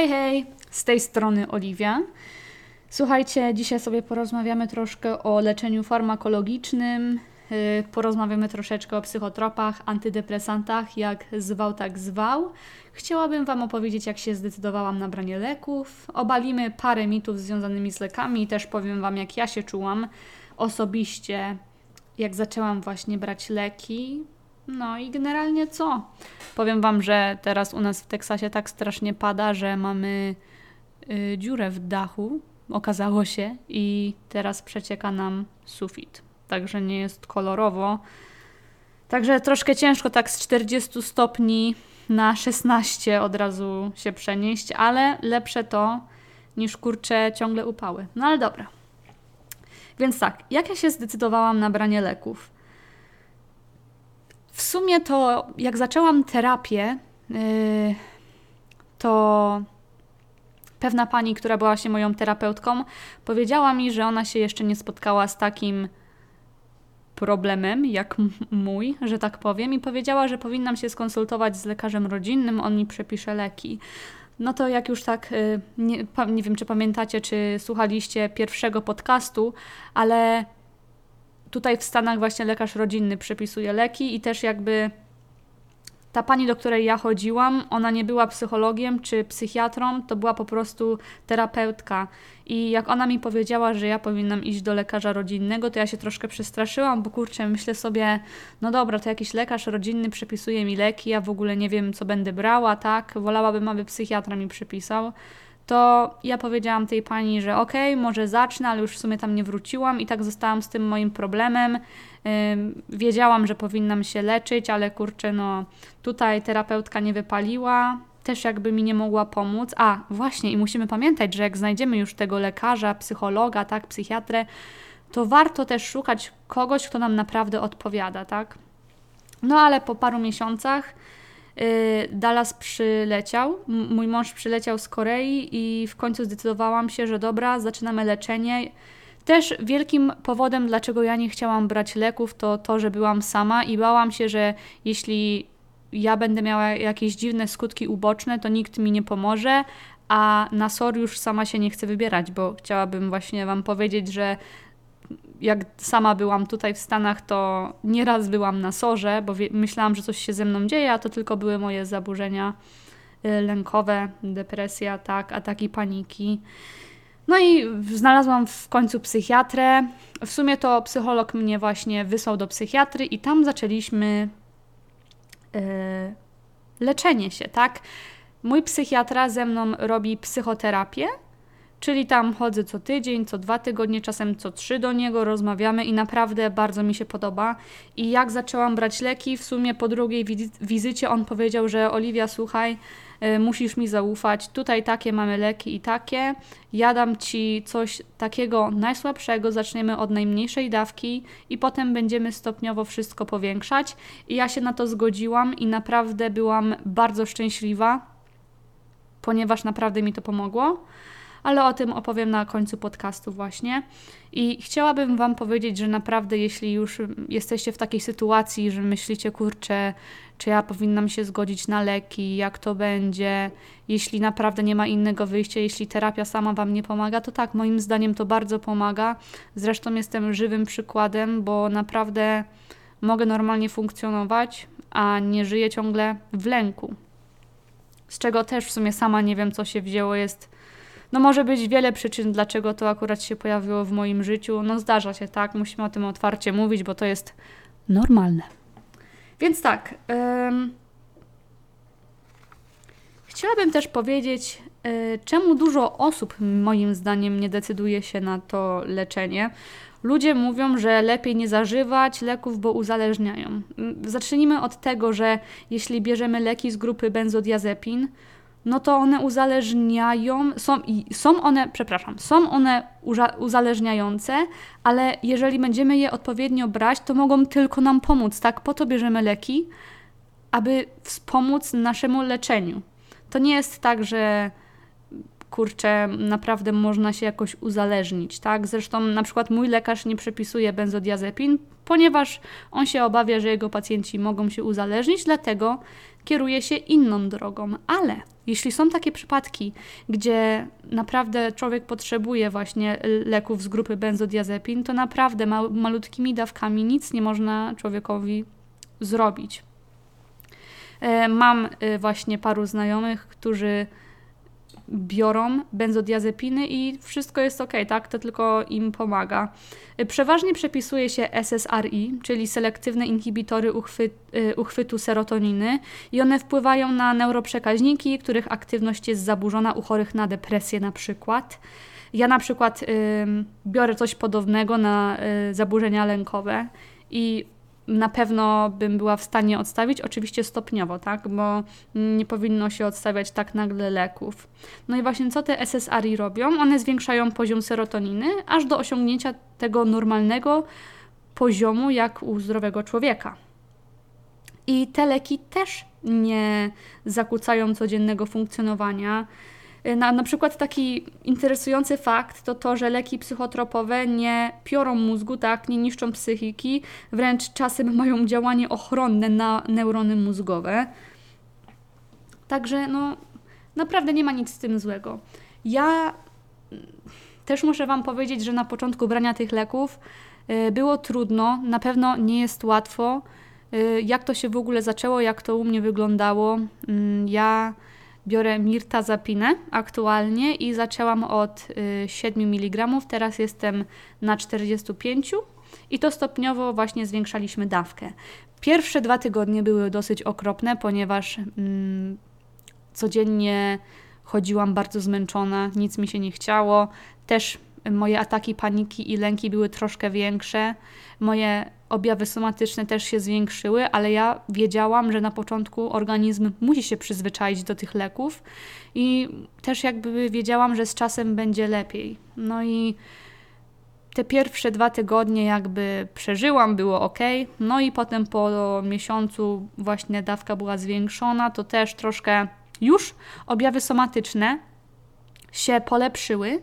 Hej, hej, z tej strony Oliwia. Słuchajcie, dzisiaj sobie porozmawiamy troszkę o leczeniu farmakologicznym, yy, porozmawiamy troszeczkę o psychotropach, antydepresantach, jak zwał, tak zwał. Chciałabym Wam opowiedzieć, jak się zdecydowałam na branie leków. Obalimy parę mitów związanymi z lekami i też powiem Wam, jak ja się czułam osobiście, jak zaczęłam właśnie brać leki. No i generalnie co? Powiem Wam, że teraz u nas w Teksasie tak strasznie pada, że mamy y, dziurę w dachu, okazało się, i teraz przecieka nam sufit. Także nie jest kolorowo. Także troszkę ciężko tak z 40 stopni na 16 od razu się przenieść, ale lepsze to niż kurcze ciągle upały. No ale dobra. Więc tak, jak ja się zdecydowałam na branie leków? W sumie to, jak zaczęłam terapię, yy, to pewna pani, która była się moją terapeutką, powiedziała mi, że ona się jeszcze nie spotkała z takim problemem jak mój, że tak powiem, i powiedziała, że powinnam się skonsultować z lekarzem rodzinnym, on mi przepisze leki. No to jak już tak, y, nie, nie wiem czy pamiętacie, czy słuchaliście pierwszego podcastu, ale tutaj w Stanach właśnie lekarz rodzinny przepisuje leki i też jakby ta pani, do której ja chodziłam, ona nie była psychologiem czy psychiatrą, to była po prostu terapeutka. I jak ona mi powiedziała, że ja powinnam iść do lekarza rodzinnego, to ja się troszkę przestraszyłam, bo kurczę, myślę sobie, no dobra, to jakiś lekarz rodzinny przepisuje mi leki, ja w ogóle nie wiem, co będę brała, tak? Wolałabym, aby psychiatra mi przepisał to ja powiedziałam tej pani, że okej, okay, może zacznę, ale już w sumie tam nie wróciłam i tak zostałam z tym moim problemem. Wiedziałam, że powinnam się leczyć, ale kurczę, no tutaj terapeutka nie wypaliła, też jakby mi nie mogła pomóc. A, właśnie, i musimy pamiętać, że jak znajdziemy już tego lekarza, psychologa, tak, psychiatrę, to warto też szukać kogoś, kto nam naprawdę odpowiada, tak? No ale po paru miesiącach Dallas przyleciał, mój mąż przyleciał z Korei i w końcu zdecydowałam się, że dobra, zaczynamy leczenie. Też wielkim powodem, dlaczego ja nie chciałam brać leków, to to, że byłam sama i bałam się, że jeśli ja będę miała jakieś dziwne skutki uboczne, to nikt mi nie pomoże, a na SOR już sama się nie chcę wybierać, bo chciałabym właśnie Wam powiedzieć, że jak sama byłam tutaj w Stanach, to nieraz byłam na sorze, bo myślałam, że coś się ze mną dzieje, a to tylko były moje zaburzenia y, lękowe, depresja, tak, ataki paniki. No i znalazłam w końcu psychiatrę. W sumie to psycholog mnie właśnie wysłał do psychiatry i tam zaczęliśmy yy, leczenie się, tak? Mój psychiatra ze mną robi psychoterapię, Czyli tam chodzę co tydzień, co dwa tygodnie, czasem co trzy do niego, rozmawiamy i naprawdę bardzo mi się podoba. I jak zaczęłam brać leki, w sumie po drugiej wizycie on powiedział, że Oliwia, słuchaj, y, musisz mi zaufać, tutaj takie mamy leki i takie, ja dam Ci coś takiego najsłabszego, zaczniemy od najmniejszej dawki i potem będziemy stopniowo wszystko powiększać. I ja się na to zgodziłam i naprawdę byłam bardzo szczęśliwa, ponieważ naprawdę mi to pomogło ale o tym opowiem na końcu podcastu właśnie. I chciałabym Wam powiedzieć, że naprawdę, jeśli już jesteście w takiej sytuacji, że myślicie, kurczę, czy ja powinnam się zgodzić na leki, jak to będzie, jeśli naprawdę nie ma innego wyjścia, jeśli terapia sama Wam nie pomaga, to tak, moim zdaniem to bardzo pomaga. Zresztą jestem żywym przykładem, bo naprawdę mogę normalnie funkcjonować, a nie żyję ciągle w lęku. Z czego też w sumie sama nie wiem, co się wzięło, jest no może być wiele przyczyn, dlaczego to akurat się pojawiło w moim życiu. No zdarza się, tak? Musimy o tym otwarcie mówić, bo to jest normalne. Więc tak. Ym... Chciałabym też powiedzieć, yy, czemu dużo osób, moim zdaniem, nie decyduje się na to leczenie. Ludzie mówią, że lepiej nie zażywać leków, bo uzależniają. Zacznijmy od tego, że jeśli bierzemy leki z grupy benzodiazepin, no to one uzależniają, są, są one, przepraszam, są one uzależniające, ale jeżeli będziemy je odpowiednio brać, to mogą tylko nam pomóc, tak? Po to bierzemy leki, aby wspomóc naszemu leczeniu. To nie jest tak, że kurczę, naprawdę można się jakoś uzależnić, tak? Zresztą na przykład mój lekarz nie przepisuje benzodiazepin, ponieważ on się obawia, że jego pacjenci mogą się uzależnić, dlatego kieruje się inną drogą. Ale jeśli są takie przypadki, gdzie naprawdę człowiek potrzebuje właśnie leków z grupy benzodiazepin, to naprawdę malutkimi dawkami nic nie można człowiekowi zrobić. E, mam e, właśnie paru znajomych, którzy biorą benzodiazepiny i wszystko jest ok, tak? To tylko im pomaga. Przeważnie przepisuje się SSRI, czyli selektywne inhibitory uchwy, uchwytu serotoniny i one wpływają na neuroprzekaźniki, których aktywność jest zaburzona u chorych na depresję na przykład. Ja na przykład y, biorę coś podobnego na y, zaburzenia lękowe i na pewno bym była w stanie odstawić, oczywiście stopniowo, tak, bo nie powinno się odstawiać tak nagle leków. No i właśnie co te SSRI robią? One zwiększają poziom serotoniny aż do osiągnięcia tego normalnego poziomu jak u zdrowego człowieka. I te leki też nie zakłócają codziennego funkcjonowania na, na przykład taki interesujący fakt to to, że leki psychotropowe nie piorą mózgu, tak, nie niszczą psychiki, wręcz czasem mają działanie ochronne na neurony mózgowe. Także no, naprawdę nie ma nic z tym złego. Ja mm, też muszę Wam powiedzieć, że na początku brania tych leków y, było trudno, na pewno nie jest łatwo. Y, jak to się w ogóle zaczęło, jak to u mnie wyglądało. Mm, ja biorę mirtazapinę aktualnie i zaczęłam od 7 y, mg, teraz jestem na 45 i to stopniowo właśnie zwiększaliśmy dawkę. Pierwsze dwa tygodnie były dosyć okropne, ponieważ mm, codziennie chodziłam bardzo zmęczona, nic mi się nie chciało. Też moje ataki paniki i lęki były troszkę większe. Moje objawy somatyczne też się zwiększyły, ale ja wiedziałam, że na początku organizm musi się przyzwyczaić do tych leków i też jakby wiedziałam, że z czasem będzie lepiej. No i te pierwsze dwa tygodnie jakby przeżyłam, było ok. No i potem po miesiącu właśnie dawka była zwiększona, to też troszkę już objawy somatyczne się polepszyły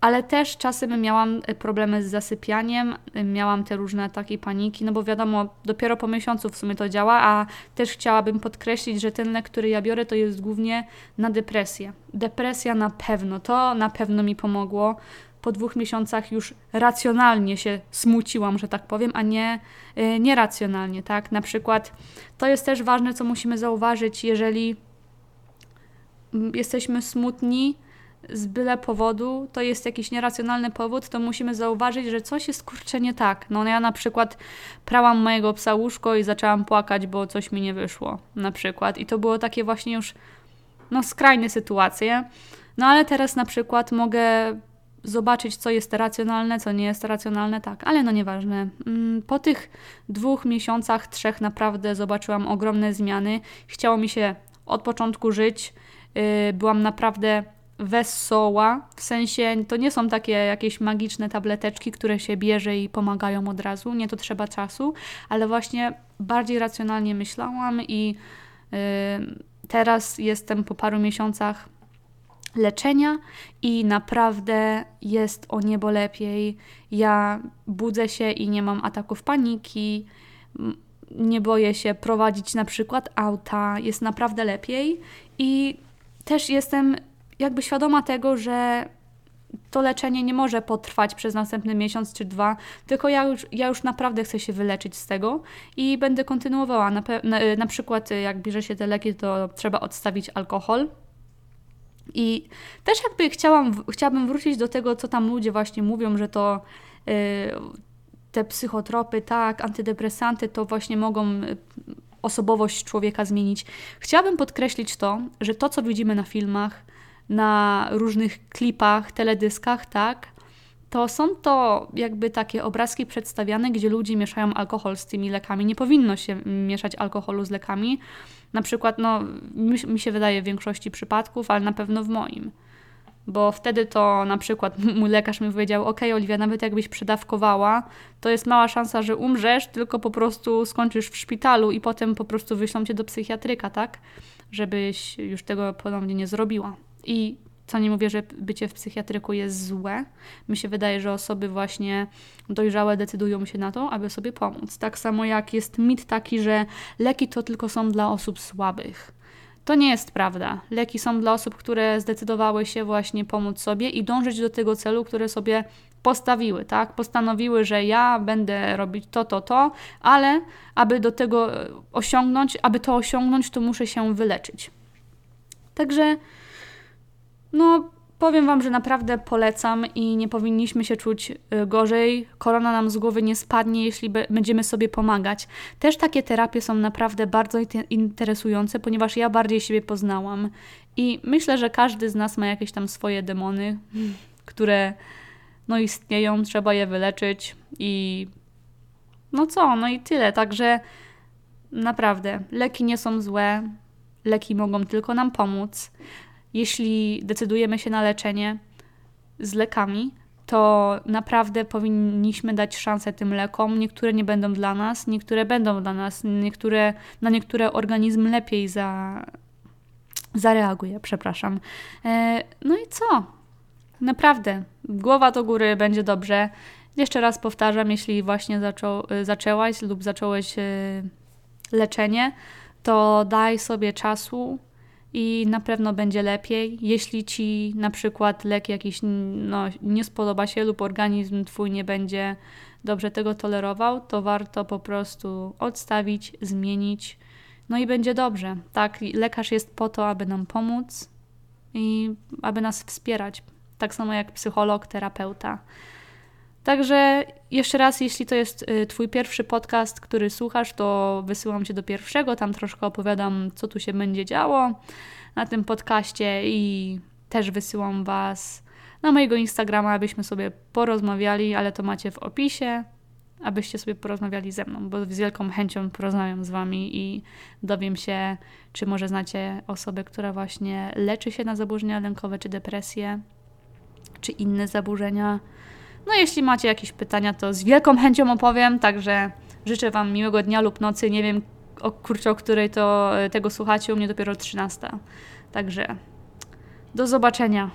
ale też czasem miałam e, problemy z zasypianiem, e, miałam te różne ataki paniki, no bo wiadomo, dopiero po miesiącu w sumie to działa, a też chciałabym podkreślić, że ten lek, który ja biorę, to jest głównie na depresję. Depresja na pewno, to na pewno mi pomogło. Po dwóch miesiącach już racjonalnie się smuciłam, że tak powiem, a nie yy, nieracjonalnie, tak? Na przykład to jest też ważne, co musimy zauważyć, jeżeli mm, jesteśmy smutni, z byle powodu, to jest jakiś nieracjonalny powód, to musimy zauważyć, że coś jest kurczę nie tak. No ja na przykład prałam mojego psa łóżko i zaczęłam płakać, bo coś mi nie wyszło, na przykład. I to było takie właśnie już, no skrajne sytuacje. No ale teraz na przykład mogę zobaczyć, co jest racjonalne, co nie jest racjonalne, tak, ale no nieważne. Mm, po tych dwóch miesiącach, trzech naprawdę zobaczyłam ogromne zmiany. Chciało mi się od początku żyć. Y, byłam naprawdę wesoła, w sensie to nie są takie jakieś magiczne tableteczki, które się bierze i pomagają od razu, nie to trzeba czasu, ale właśnie bardziej racjonalnie myślałam i yy, teraz jestem po paru miesiącach leczenia i naprawdę jest o niebo lepiej. Ja budzę się i nie mam ataków paniki, nie boję się prowadzić na przykład auta, jest naprawdę lepiej i też jestem jakby świadoma tego, że to leczenie nie może potrwać przez następny miesiąc czy dwa, tylko ja już, ja już naprawdę chcę się wyleczyć z tego i będę kontynuowała. Na, na, na przykład, jak bierze się te leki, to trzeba odstawić alkohol. I też jakby chciałam, chciałabym wrócić do tego, co tam ludzie właśnie mówią, że to yy, te psychotropy, tak, antydepresanty to właśnie mogą y, osobowość człowieka zmienić. Chciałabym podkreślić to, że to, co widzimy na filmach, na różnych klipach, teledyskach, tak, to są to jakby takie obrazki przedstawiane, gdzie ludzie mieszają alkohol z tymi lekami. Nie powinno się mieszać alkoholu z lekami. Na przykład, no, mi, się wydaje w większości przypadków, ale na pewno w moim. Bo wtedy to na przykład mój lekarz mi powiedział: OK, Oliwia, nawet jakbyś przedawkowała, to jest mała szansa, że umrzesz, tylko po prostu skończysz w szpitalu i potem po prostu wyślą cię do psychiatryka, tak? Żebyś już tego ponownie nie zrobiła. I co nie mówię, że bycie w psychiatryku jest złe. Mi się wydaje, że osoby właśnie dojrzałe decydują się na to, aby sobie pomóc. Tak samo jak jest mit taki, że leki to tylko są dla osób słabych. To nie jest prawda. Leki są dla osób, które zdecydowały się właśnie pomóc sobie i dążyć do tego celu, które sobie postawiły, tak? Postanowiły, że ja będę robić to, to, to, ale aby do tego osiągnąć, aby to osiągnąć, to muszę się wyleczyć. Także, no, powiem Wam, że naprawdę polecam i nie powinniśmy się czuć y, gorzej. Korona nam z głowy nie spadnie, jeśli będziemy sobie pomagać. Też takie terapie są naprawdę bardzo interesujące, ponieważ ja bardziej siebie poznałam i myślę, że każdy z nas ma jakieś tam swoje demony, które no istnieją, trzeba je wyleczyć i no co, no i tyle. Także naprawdę, leki nie są złe, leki mogą tylko nam pomóc. Jeśli decydujemy się na leczenie z lekami, to naprawdę powinniśmy dać szansę tym lekom. Niektóre nie będą dla nas, niektóre będą dla nas, niektóre, na niektóre organizm lepiej za, zareaguje, przepraszam. E, no i co? Naprawdę, głowa do góry, będzie dobrze. Jeszcze raz powtarzam, jeśli właśnie zaczą, zaczęłaś lub zacząłeś e, leczenie, to daj sobie czasu i na pewno będzie lepiej. Jeśli ci na przykład lek jakiś no, nie spodoba się lub organizm twój nie będzie dobrze tego tolerował, to warto po prostu odstawić, zmienić. No i będzie dobrze. Tak, lekarz jest po to, aby nam pomóc i aby nas wspierać. Tak samo jak psycholog, terapeuta. Także jeszcze raz, jeśli to jest y, Twój pierwszy podcast, który słuchasz, to wysyłam Cię do pierwszego. Tam troszkę opowiadam, co tu się będzie działo na tym podcaście i też wysyłam Was na mojego Instagrama, abyśmy sobie porozmawiali, ale to macie w opisie, abyście sobie porozmawiali ze mną, bo z wielką chęcią porozmawiam z Wami i dowiem się, czy może znacie osobę, która właśnie leczy się na zaburzenia lękowe czy depresję, czy inne zaburzenia no jeśli macie jakieś pytania, to z wielką chęcią opowiem, także życzę Wam miłego dnia lub nocy. Nie wiem, o kurczę, o której to, tego słuchacie, u mnie dopiero 13. Także do zobaczenia.